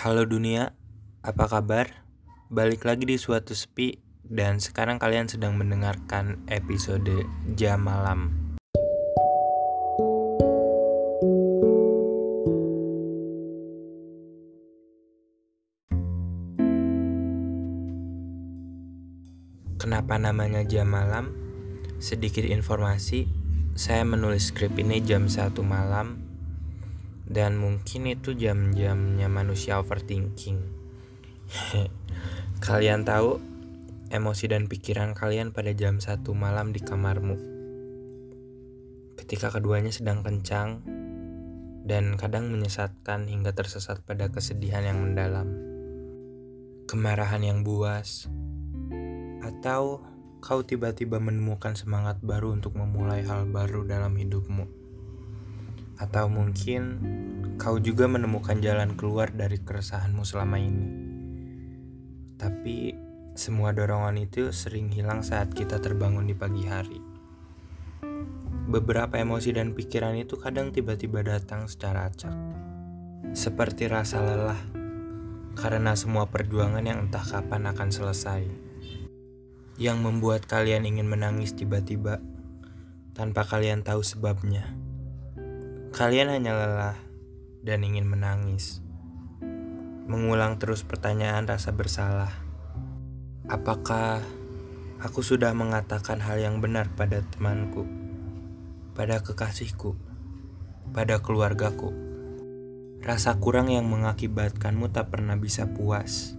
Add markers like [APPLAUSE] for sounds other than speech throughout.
Halo dunia, apa kabar? Balik lagi di suatu sepi dan sekarang kalian sedang mendengarkan episode Jam Malam. Kenapa namanya Jam Malam? Sedikit informasi, saya menulis skrip ini jam 1 malam dan mungkin itu jam-jamnya manusia overthinking. [LAUGHS] kalian tahu emosi dan pikiran kalian pada jam satu malam di kamarmu. Ketika keduanya sedang kencang dan kadang menyesatkan hingga tersesat pada kesedihan yang mendalam. Kemarahan yang buas. Atau kau tiba-tiba menemukan semangat baru untuk memulai hal baru dalam hidupmu atau mungkin kau juga menemukan jalan keluar dari keresahanmu selama ini. Tapi semua dorongan itu sering hilang saat kita terbangun di pagi hari. Beberapa emosi dan pikiran itu kadang tiba-tiba datang secara acak. Seperti rasa lelah karena semua perjuangan yang entah kapan akan selesai. Yang membuat kalian ingin menangis tiba-tiba tanpa kalian tahu sebabnya. Kalian hanya lelah dan ingin menangis. Mengulang terus pertanyaan rasa bersalah. Apakah aku sudah mengatakan hal yang benar pada temanku, pada kekasihku, pada keluargaku? Rasa kurang yang mengakibatkanmu tak pernah bisa puas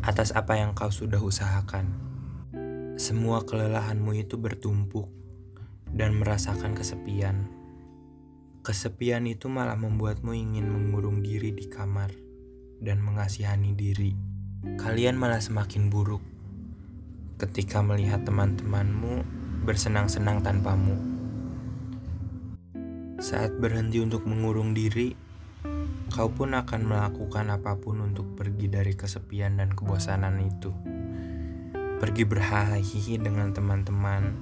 atas apa yang kau sudah usahakan. Semua kelelahanmu itu bertumpuk dan merasakan kesepian. Kesepian itu malah membuatmu ingin mengurung diri di kamar dan mengasihani diri. Kalian malah semakin buruk ketika melihat teman-temanmu bersenang-senang tanpamu. Saat berhenti untuk mengurung diri, kau pun akan melakukan apa pun untuk pergi dari kesepian dan kebosanan itu. Pergi berhahihi dengan teman-teman,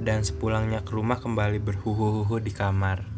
dan sepulangnya ke rumah kembali berhuhu-huhu di kamar.